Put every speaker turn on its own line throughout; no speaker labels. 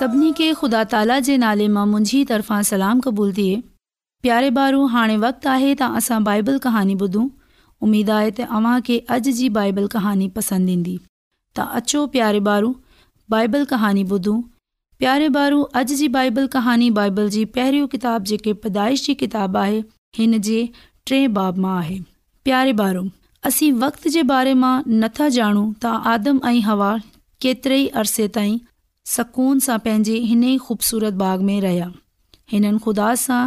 सभिनी खे ख़ुदा ताला जे नाले मां मुंहिंजी तरफ़ां सलाम क़बूल थिए प्यारे وقت हाणे वक़्तु आहे त असां बाइबल कहाणी ॿुधूं उमेदु आहे त اج अॼु जी बाइबल پسند पसंदि ईंदी तव्हां अचो प्यारे ॿारू बाइबल कहानी ॿुधूं प्यारे بائبل अॼु जी बाइबल कहानी बाइबल जी पहिरियों किताबु जेकी पैदाइश जी किताबु आहे हिन जे टे बाब मां आहे प्यारे ॿार असीं वक़्तु जे बारे मां नथा ॼाणूं त आदम ऐं हवा केतिरे ई अरसे ताईं सकून सां पंहिंजे हिन ई खूबसूरत बाग़ में रहिया हिननि ख़ुदा सां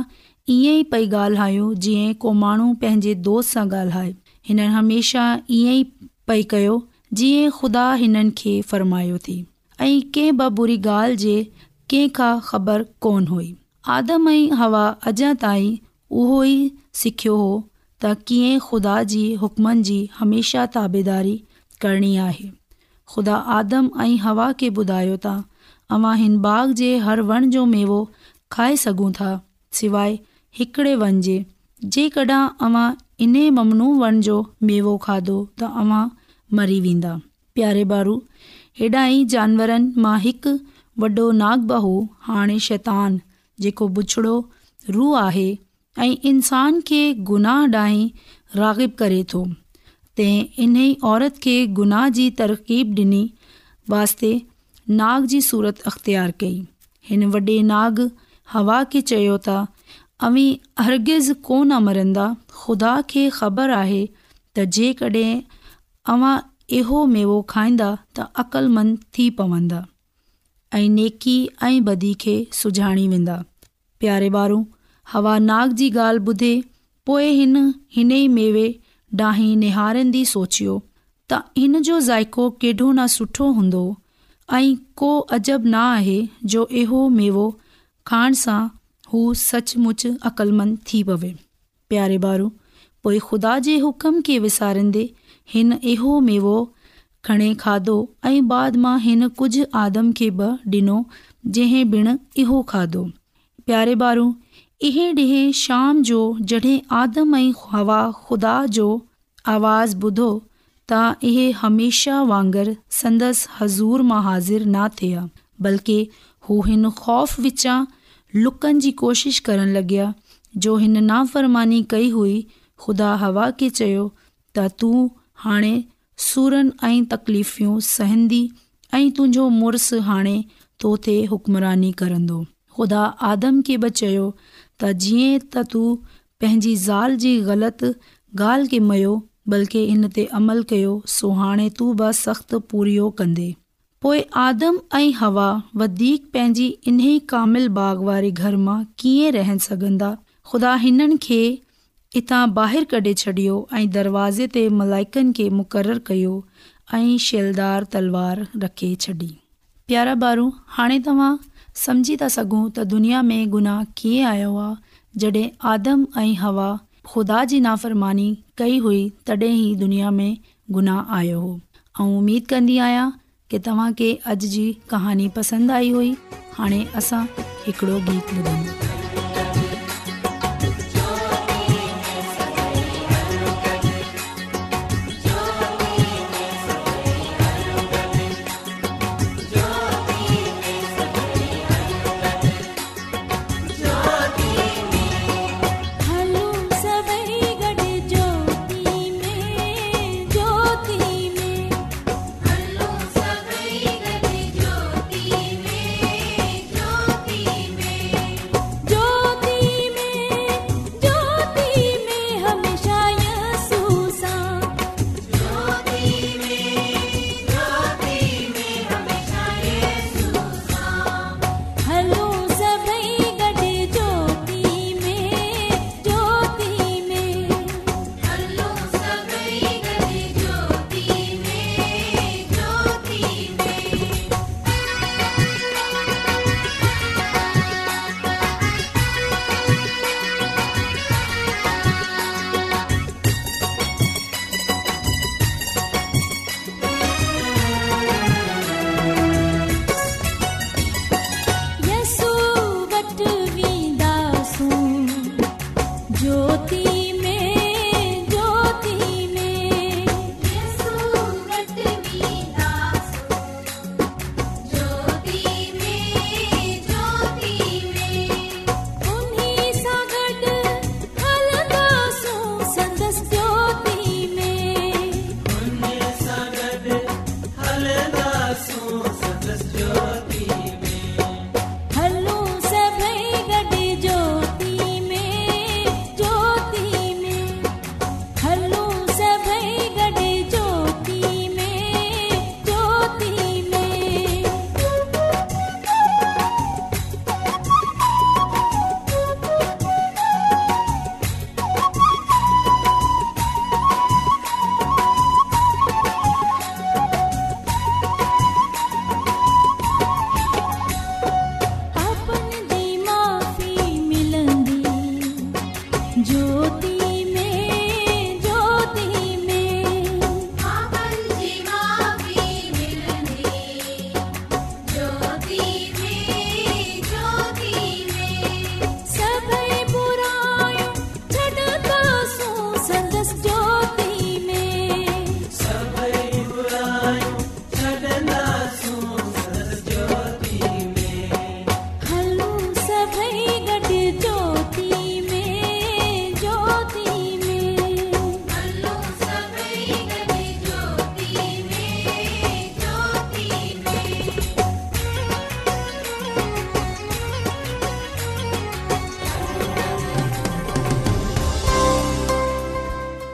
ईअं ई पई ॻाल्हायो जीअं को माण्हू पंहिंजे दोस्त सां ॻाल्हाए हिननि हमेशह ईअं ई पई कयो जीअं ख़ुदा हिननि खे फ़र्मायो थी ऐं कंहिं ॿ बुरी ॻाल्हि जे कंहिं खां ख़बर कोन हुई आदम ऐं हवा अञा ताईं उहो ई सिखियो हुओ त कीअं ख़ुदा जी हुकमनि जी हमेशह ताबेदारी करणी आहे ख़ुदा आदम ऐं हवा खे ॿुधायो था अव्हां हिन बाग जे हर वण जो मेवो खाए सघूं था सवाइ हिकिड़े वन जे जेकॾहिं अव्हां इन ममनू वण जो मेवो खाधो त अव्हां मरी वेंदा प्यारे बारू हेॾा ई जानवरनि मां हिकु वॾो नाग हाणे शैतान जेको बुछड़ो रूह आहे ऐं इंसान खे गुनाह ॾांहीं रागिब करे थो तंहिं इन ई औरत खे गुनाह जी तरकीब ॾिनी वास्ते नाग जी सूरत अख़्तियार कई हिन वॾे नाग हवा खे चयो त अवी अर्गिज़ कोन मरंदा ख़ुदा खे ख़बर आहे त जेकॾहिं अवां इहो मेवो खाईंदा त अक़लमंद थी पवंदा ऐं नेकी ऐं बदी खे सुञाणी वेंदा प्यारे ॿारु हवा नाग जी ॻाल्हि ॿुधे पोइ हिन हिन ई मेवे ॾाही निहारंदी सोचियो त हिन जो ज़ाइको केॾो न सुठो हूंदो ऐं को अजब न आहे जो इहो मेवो खाइण सां हू सचमुच अक़लमंद थी पवे प्यारे ॿार पोइ ख़ुदा जे हुकम खे विसारींदे हिन इहो मेवो खणे खाधो ऐं बाद मां हिन कुझु आदम खे बि ॾिनो जंहिं ॿिणु इहो खाधो प्यारे ॿारू इहे ॾींहं शाम जो जॾहिं आदम ऐं हवा ख़ुदा जो आवाज़ ॿुधो त इहे हमेशह वांगुरु संदसि हज़ूर मां हाज़िर न थिया बल्कि हू हिन ख़ौफ़ विचां लुकनि जी कोशिशि करणु लॻया जो हिन नाफ़रमानी कई हुई ख़ुदा हवा खे चयो त तूं हाणे सुरनि ऐं तकलीफ़ियूं सहंदी ऐं तुंहिंजो मुड़सु हाणे तो ते हुकमरानी करंदो ख़ुदा आदम खे बि चयो त जीअं त तूं पंहिंजी ज़ाल जी ग़लति ॻाल्हि खे मयो बल्कि इन ते अमल कयो सो हाणे तूं बि सख़्तु पूरियो कंदे पोइ आदम ऐं हवा वधीक पंहिंजी इन ई कामिल बाग़ वारे घर मां कीअं रहनि सघंदा ख़ुदा हिननि खे हितां ॿाहिरि कढे छॾियो ऐं दरवाज़े ते मलाइकनि खे मुक़ररु कयो ऐं शैलदार तलवार रखे छॾी प्यारा ॿारू हाणे तव्हां समझी था सघूं त दुनिया में गुनाह कीअं आयो आहे जॾहिं आदम ऐं हवा ख़ुदा जी नाफ़रमानी कई हुई तॾहिं ई दुनिया में गुनाह आयो हो ऐं उमेद कंदी आहियां की तव्हांखे अॼु जी कहानी पसंदि आई हुई हाणे असां हिकिड़ो गीत
ॿुधाईंदा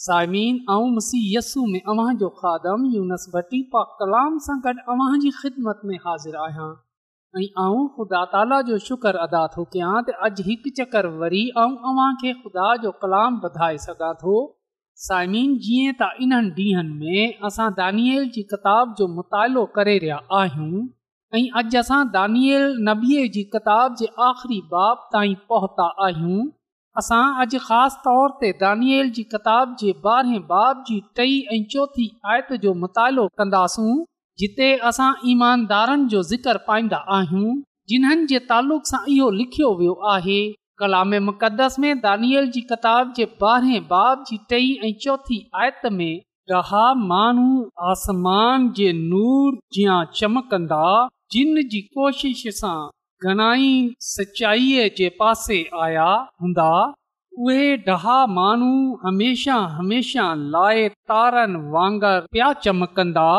साइमीन ऐं मसीह यस्सू में जो खादम यूनस यूनसबती पा कलाम सां गॾु अव्हां जी ख़िदमत में हाज़िर आहियां ऐं ख़ुदा ताला जो शुक्र अदा थो कयां त अॼु हिकु चक्कर वरी मां अव्हां खे ख़ुदा जो कलाम वधाए सघां थो साइमिन जीअं त इन्हनि ॾींहनि में असां दानियल जी किताब जो मुतालो करे रहिया आहियूं ऐं अॼु असां दानियल नबीअ जी किताब जे आख़िरी बाब ताईं पहुता आहियूं तौर ते दानियल किताब ॿारहें बाब जी टई ऐं चोथी आयत जो मुतालो कंदासूं जिते असां ईमानदारनि जो ज़िक्र पाईंदा आहियूं जिन्हनि जे तालुक़ सां इहो लिखियो वियो आहे कलाम मुल जी ॿारहें बाब जी टई ऐं चोथी आयत में रहा माण्हू आसमान जे नूर जिया चमकंदा जिन जी कोशिश सां घणाई सचाईअ जे पासे आया हूंदा उहे ॾहा माण्हू हमेशह हमेशह लाइ तारनि पिया चमकंदा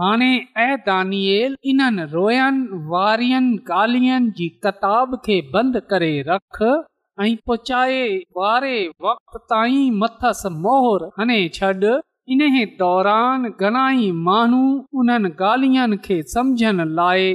हाणे ऐं दानियल इन्हनि रोयनि वारनि ॻाल्हियुनि जी किताब खे बंदि करे रख ऐं पहुचाए वारे वक़्त ताईं मथस मोहर हणे छॾ इन दौरान घणाई माण्हू उन्हनि ॻाल्हियुनि खे सम्झनि लाइ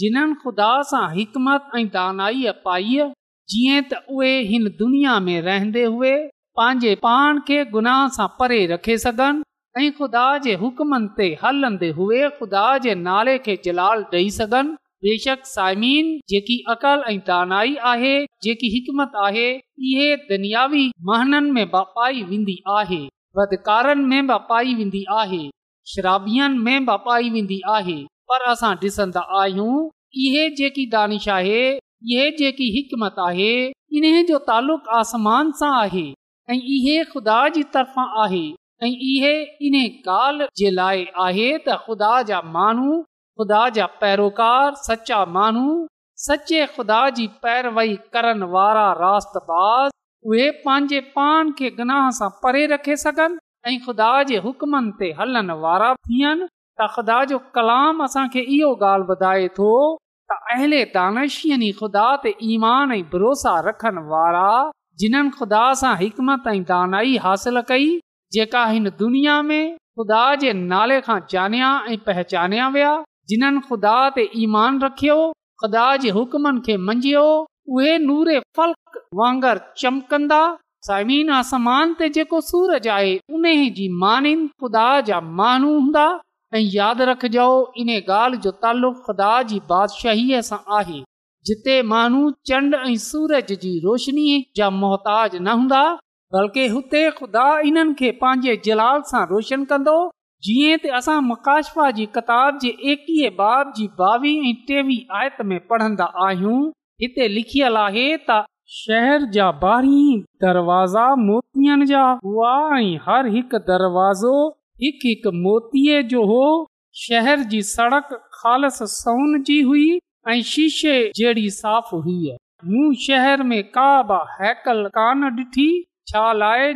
जिन्हनि ख़ुदा सां हिकमत ऐं दानाईअ पाईअ जीअं त उहे हिन दुनिया में रहंदे हुए पंहिंजे पाण खे गुनाह सां परे रखे सघनि ऐं खुदा जे हुक्मनि ते हलंदे हुए खुदा जे नाले खे जलाल डे॒ बेशक साइमीन जेकी अक़ल ऐं दानाई आहे जेकी हिकमत आहे इहे दुनियावी महननि में बापाई वेंदी आहे वधकारनि में बि पाई वेंदी आहे श्राबियनि में ब पाई वेंदी आहे पर असां ॾिसंदा आहियूं इहे जेकी दानिश आहे इहो जेकी हिकमत आहे इन्हे जो तालुक़ आसमान सां आहे ऐं इहो ख़ुदा जी तरफ़ा आहे ऐं इहे इन्हे काल जे लाइ आहे त ख़ुदा जा माण्हू ख़ुदा जा पैरोकार सचा माण्हू सचे ख़ुदा जी पैरवई करण वारा राज़ उहे पंहिंजे पान खे गनाह सां परे रखे सघनि ऐं ख़ुदा जे हुकमनि ते हलनि वारा थियनि ख़ुदा जो कलाम असांखे इहो ॻाल्हि ॿुधाए थो त अहिड़े दानशनि खुदा ते ईमान ऐं भरोसा रखण वारा जिन्हनि ख़ुदा सां दानाई हासिल कई जेका हिन दुनिया में ख़ुदा जे नाले खां जानिया ऐं पहचान्या विया जिन्हनि ख़ुदा ते ईमान रखियो ख़ुदा जे हुकमनि खे मंझियो उहे नूरे फल्क वांगर चमकंदा साइमिन आसमान ते जेको सूरज आहे उन जी माने ख़ुदा जा मानू हूंदा ऐं यादि रखजो इन ॻाल्हि जो तालुक़ुदा आहे जिते माण्हू चंड ऐं सूरज जी रोशनीअ जा मोहताज न हूंदा बल्कि हुते ख़ुदा इन्हनि खे पंहिंजे जलाल सां रोशन कंदो जीअं असां मुकाशफ़ा जी किताब जे एकवीह बाब जी ॿावीह ऐं टेवीह आयत में पढ़ंदा आहियूं हिते लिखियल आहे त शहर जा ॿारी दरवाज़ा मोतीअ जा हुआ ऐं हर हिकु दरवाज़ो हिकु मोतीअ जो हो शहर जी सड़क ख़ालस सोन जी हुई ऐं शीशे जहिड़ी साफ़ हुई मूं शहर में हैकल कान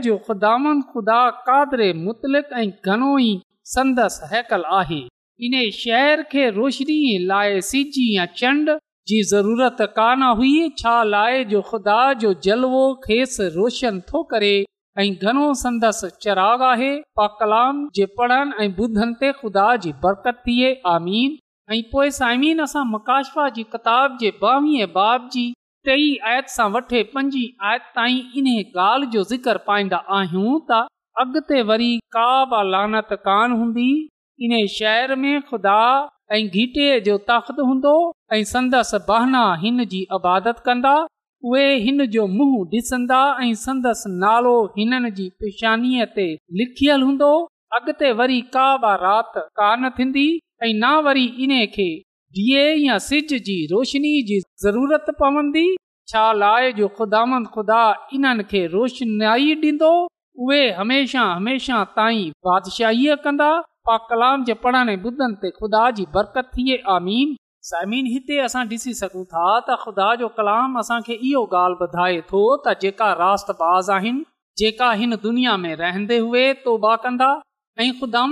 जो ख़ुदा डि॒ठीदा ऐं घणो ई संदसि हैकल आहे इन शहर खे रोशनी लाइ सिजी या चंड जी ज़रूरत कान हुई छा लाइ जो खुदा जो जलवो खेसि रोशन थो करे ऐं घणो संदसि चराग आहे पा कलाम जे पढ़न ऐं ॿुधनि ते खुदा जी बरकत थिए आमीन ऐं पोए साइमीन जी किताब जे ॿावीह बाब जी टे आयत सां वठे पंजी आयत ताईं इन ॻाल्हि जो ज़िक्र पाईंदा आहियूं त अगिते वरी का लानत कान हूंदी इन शहर में खुदा ऐं घीटे जो ताक़त हूंदो ऐं संदस बहाना हिन जी आबादत कंदा उहे हिन जो मुंहुं ॾिसंदा ऐं संदसि नालो हिननि जी पेशानीअ ते लिखियल हूंदो अॻिते वरी का ब राति कान थींदी ऐं न वरी इन खे डीए या सिज जी रोशनी जी ज़रूरत पवंदी छा लाइ जो ख़ुदांद खुदा इन्हनि खे रोशनाई ॾींदो उहे हमेशा हमेशा ताईं बादशाहीअ कंदा पा कलाम जे पढ़ण ॿुधनि ते खुदा जी बरकत थिए आमीन हिते असां ॾिसी सघूं था त ख़ुदा जो कलाम असांखे इहो ॻाल्हि ॿुधाए थो त जेका राष्ट्रबाज़ आहिनि जेका हिन दुनिया में रहंदे हुए तौबा कंदा ऐं खुदा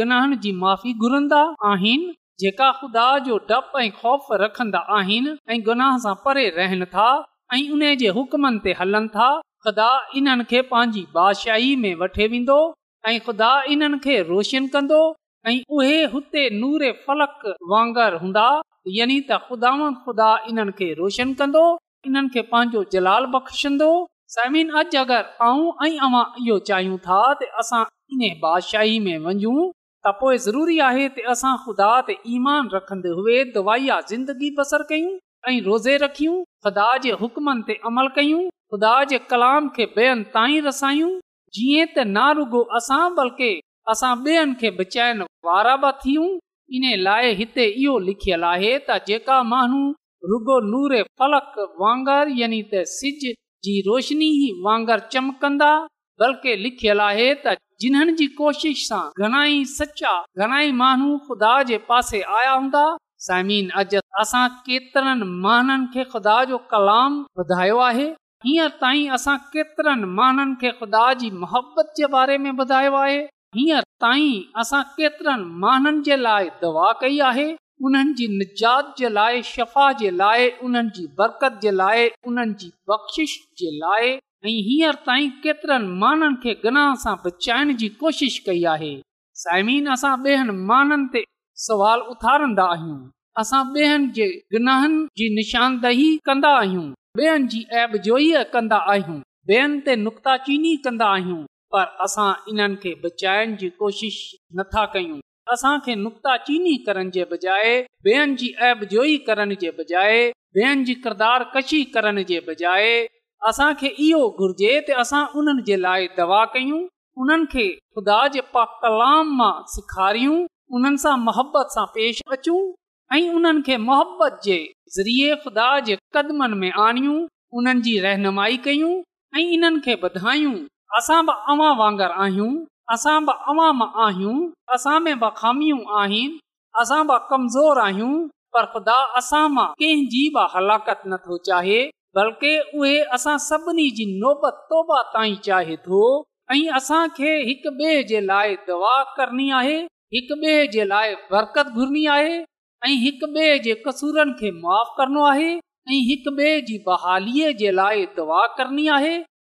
गुनाहनि जी माफ़ी घुरंदा आहिनि जेका ख़ुदा जो डप ऐं ख़ौफ़ रखन्दा आहिनि ऐं गुनाह सां परे रहन था ऐं उन जे हुकमनि ते हलनि था ख़ुदा इन्हनि खे पंहिंजी बादशाही में वठे वेंदो ख़ुदा इन्हनि खे रोशन कंदो नूरे फलक वांगर हूंदा यानी त ख़ुदा इन रोशन कंदो इन्हनि खे पंहिंजो जलाल बादशाही में वञू त पो ज़रूरी आहे असां ख़ुदा ते ईमान हुए दुआ ज़िंदगी बसर कयूं ऐं रोज़े रखियूं ख़ुदा जे हुकमनि ते अमल कयूं ख़ुदा जे कलाम खे बेयनि ताईं रसायूं जीअं त ना असां बल्कि असां ॿियनि खे बचाइण वारा बि थियूं इन लाए हिते इहो लिखियलु आहे त जेका माण्हू रुगो नूरे वांगर यानी त सिज जी रोशनी वांगर चमकंदा बल्कि लिखियल आहे त जिन्हनि जी कोशिश सां घणाई सचा घणाई माण्हू खुदा जे पासे आया हूंदा समीन अज असां केतरन महाननि खे खुदा जो कलाम ॿुधायो आहे हीअं ताईं असां केतरन माननि खे खुदा जी मोहबत जे बारे में ॿुधायो आहे हींअर ताईं असां केतिरनि माननि जे लाइ दवा कई आहे उन्हनि जी निजात जे लाइ शफ़ा जे लाइ उन्हनि जी बरकत जे लाइ उन्हनि जी बख़्शिश जे लाइ ऐं हींअर ताईं केतिरनि माननि खे गनाह सां बचाइण जी कोशिश कई आहे साइमीन असां माननि ते सवाल उथारंदा आहियूं असां ॿेअनि जे गनाहनि जी निशानदही कंदा आहियूं ॿियनि जी ऐबोई कंदा आहियूं ॿियनि ते नुक्ताचीनी कंदा आहियूं पर असां इन्हनि खे बचाइण जी कोशिश नथा कयूं असां खे चीनी करण जे बजाए ॿियनि जी ऐब जोई करण जे बजाए ॿियनि जी किरदार कशी करण जे बजाए असां खे इहो घुर्जे त असां उन्हनि जे लाइ दवा कयूं उन्हनि खे ख़ुदा जे पा कलाम मां सिखारियूं उन्हनि सां मोहबत सां पेश अचूं ऐं उन्हनि खे मोहबत जे ख़ुदा जे कदमनि में आणियूं उन्हनि जी रहनुमाई कयूं ऐं इन्हनि खे असां बि अवां वांगर आहियूं असां बि अवाम आहियूं असां में बि ख़ामियूं आहिनि असां बि कमज़ोर आहियूं पर ख़ुदा असां मां कंहिंजी बि हलाकत नथो चाहे बल्कि उहे सभिनी जी नोबत तौबा ताईं चाहे थो ऐं असां खे हिकु जे लाइ दवा करणी आहे हिक ॿिए जे लाइ बरकत घुरणी आहे ऐं हिक ॿिए जे कसूरनि खे माफ़ करणो आहे ऐं हिक ॿिए जी बहालीअ जे लाइ दवा करणी आहे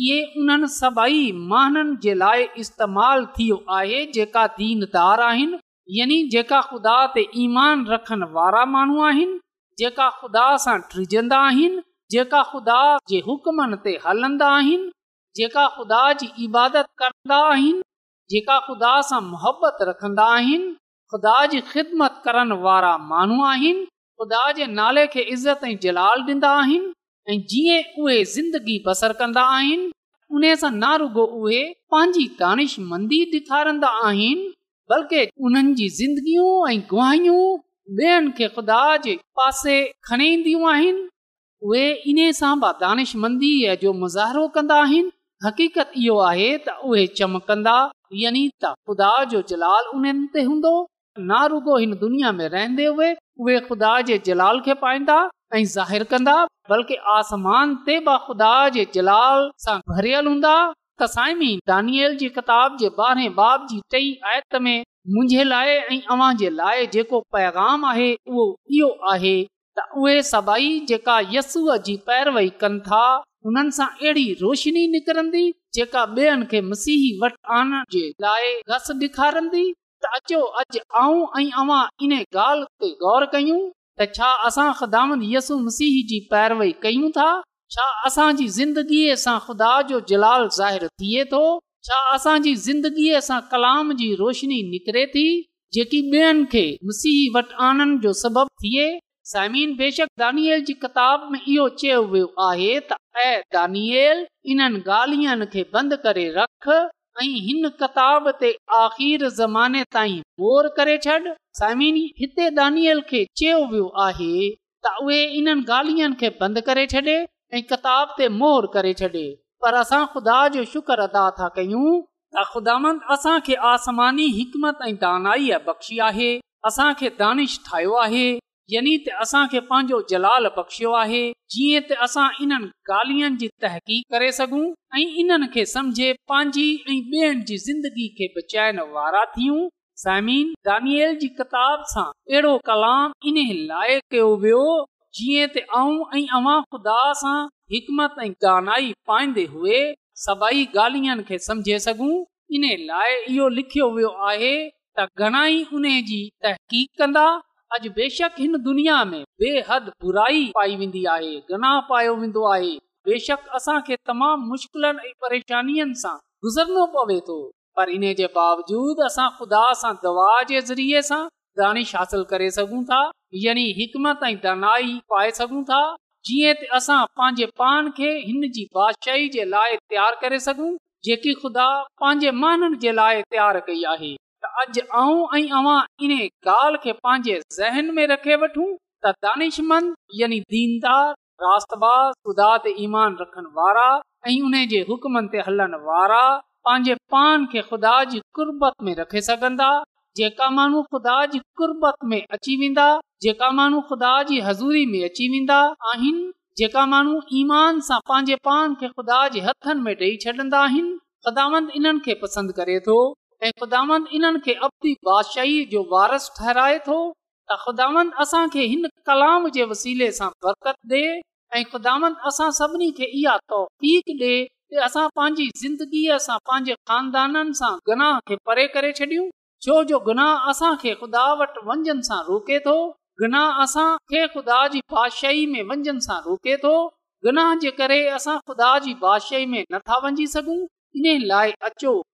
इहे उन्हनि सभई महननि जे लाइ इस्तेमालु थियो आहे जेका दीनदार आहिनि यानी जेका ख़ुदा ते ईमान रखण वारा माण्हू आहिनि जेका ख़ुदा सां ट्रिजंदा आहिनि जेका ख़ुदा जे हुकमनि ते हलंदा आहिनि जेका ख़ुदा जी इबादत कंदा आहिनि जेका ख़ुदा सां मुहबत रखंदा आहिनि ख़ुदा जी ख़िदमत करण वारा माण्हू आहिनि ख़ुदा जे नाले खे इज़त ऐं जलाल ॾींदा आहिनि जीअं उहे ज़िंदगी बसर कंदा आहिनि उन सां न रुगो उहे पंहिंजी दानिश मंदी ॾेखारींदा आहिनि बल्कि उन्हनि जी जिंदगियूं ऐं गुहाइयूं ॿेअनि खे पासे खणी ईंदियूं आहिनि उहे इन सां दानिश मंदीअ जो मुज़रो कंदा आहिनि हकीत इहो आहे त उहे चमकंदा यानी त ख़ुदा जो जलाल उन ते हूंदो न रुगो हिन दुनिया में रहंदे उहे ख़ुदा जे जलाल खे पाईंदा ऐं ज़ाहिरु कंदा बल्कि आसमान तेगाम आहे उहो आहे पैरवी कनि था उन्हनि सां अहिड़ी रोशनी निकिरंदी जेका मसीह वटि आनण जे लाइ रस ॾेखारींदी अचो अॼु आऊं ऐं गौर कयूं त छा असां जी पैरवई कयूं था छा असांजी सां ख़ुदा जो छा असांजी ज़िंदगीअ सां कलाम जी रोशनी निकिरे थी जेकी ॿियनि खे मसीह वटि आनंद जो सबब थिए बेशक दानियल जी किताब में इहो चयो वियो आहे बंदि करे रख चयो वियो आहे त उहे बंद करे छॾे ऐं किताब ते मोर करे छॾे पर असां ख़ुदा जो शुक्र अदा था कयूं त ख़ुदा असां आसमानी हिकमत ऐं दानाई बख़्शी आहे असां दानिश ठाहियो आहे या त असां खे पंहिंजो जलाल बख़्शियो आहे जीअं त असां इन्हनि ॻाल्हियुनि जी तहक़ीक़ करे सघूं ऐं इन्हनि खे सम्झे पंहिंजी ज़िंदगी खे बचाइण वारा थियूं अहिड़ो कलाम इन लाइ कयो वियो जीअं ख़ुदा सां हिकमत ऐं गानाई पाईंदे हुए सभई गालियनि खे समझे सघूं इन लाइ इहो लिखियो वियो आहे त घणाई उन जी तहक़ीक़ कंदा अॼु बेशक हिन दुनिया में बेहद बुराई पाई वेंदी आहे पायो वेंदो आहे बेशक असां खे तमामु मुश्किलनि ऐं परेशानियुनि सां गुज़रनो पवे थो पर इन जे बावजूद असां खुदा सां दवा जे ज़रिए सां दानिश हासिल करे सघूं था यानी हिकमत ताईं दनाई पाए सघूं था जीअं असां पंहिंजे पान खे हिन जी बादशाही जे लाइ तयार करे सघूं जेकी खुदा पंहिंजे माननि जे लाइ तयार कई आहे अॼु आऊं ऐं अवां इन ॻाल्हि खे पंहिंजे रखे वठूं त दान दीनदार ख़ुदा ईमान रखन वारा ऐं उन जे हुकमनि ते हलण वारा पंहिंजे पान खे ख़ुदा जी कुर्बत में रखे सघंदा जेका माण्हू ख़ुदा जी कुर्बत में अची वेंदा जेका माण्हू ख़ुदा जी हज़ूरी में अची वेंदा आहिनि जेका माण्हू ईमान सां पंहिंजे पान खे ख़ुदा जे हथनि में ॾेई छॾंदा आहिनि इन्हनि खे पसंदि करे थो ऐं ख़ुदा इन्हनि खे अबदी बादशाही जो वारस ठहराए थो त ख़ुदा असां खे हिन कलाम जे वसीले सां बरक़त ॾे ऐं ख़ुदा सभिनी खे इहा तहक़ीक़ ॾे असां पंहिंजी ज़िंदगीअ सां पंहिंजे ख़ानदाननि सां गनाह खे परे करे छॾियूं छो जो गुनाह असांखे ख़ुदा वटि मंझंदि सां रोके थो गनाह असांखे ख़ुदा जी बादशाही में वंजन सां रोके थो गुनाह जे करे असां ख़ुदा जी बादशाही में नथा वञी सघूं इन लाइ अचो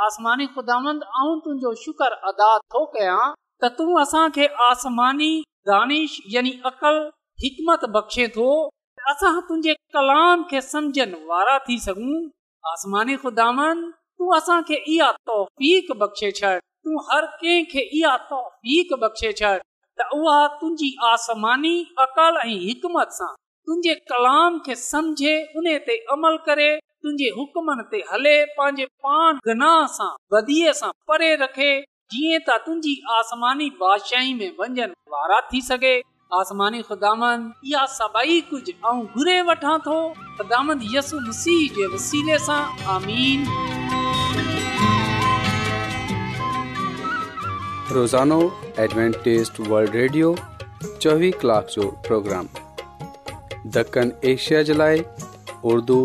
आसमानी शुक्र अदा थो कयां त तूं असांखे आसमानी दी अकल हिकमत बख़्शे थो तूं असांखे इहा तोफ़ीक़र कंहिं खे इहा तोफ़ीक़ छॾ त उहा तुंहिंजी आसमानी अक़ल ऐं हिकमत सां तुंहिंजे कलाम खे समझे उन ते अमल करे تنجي حکمن ته هلي پاجي پان گنا سان وديه سان پري رکھے جي ته تنجي آسماني بادشاہي ۾ ونجن وارا ٿي سگهي آسماني خدامن يا سڀي ڪجهه ان گره وٺا ٿو خدامند يسوع مسيح جي وسيل سان آمين
روزانو ايجمنٽيست ورلد ريڊيو 24 ڪلاڪ جو پروگرام دكن ايشيا جي لاءِ اردو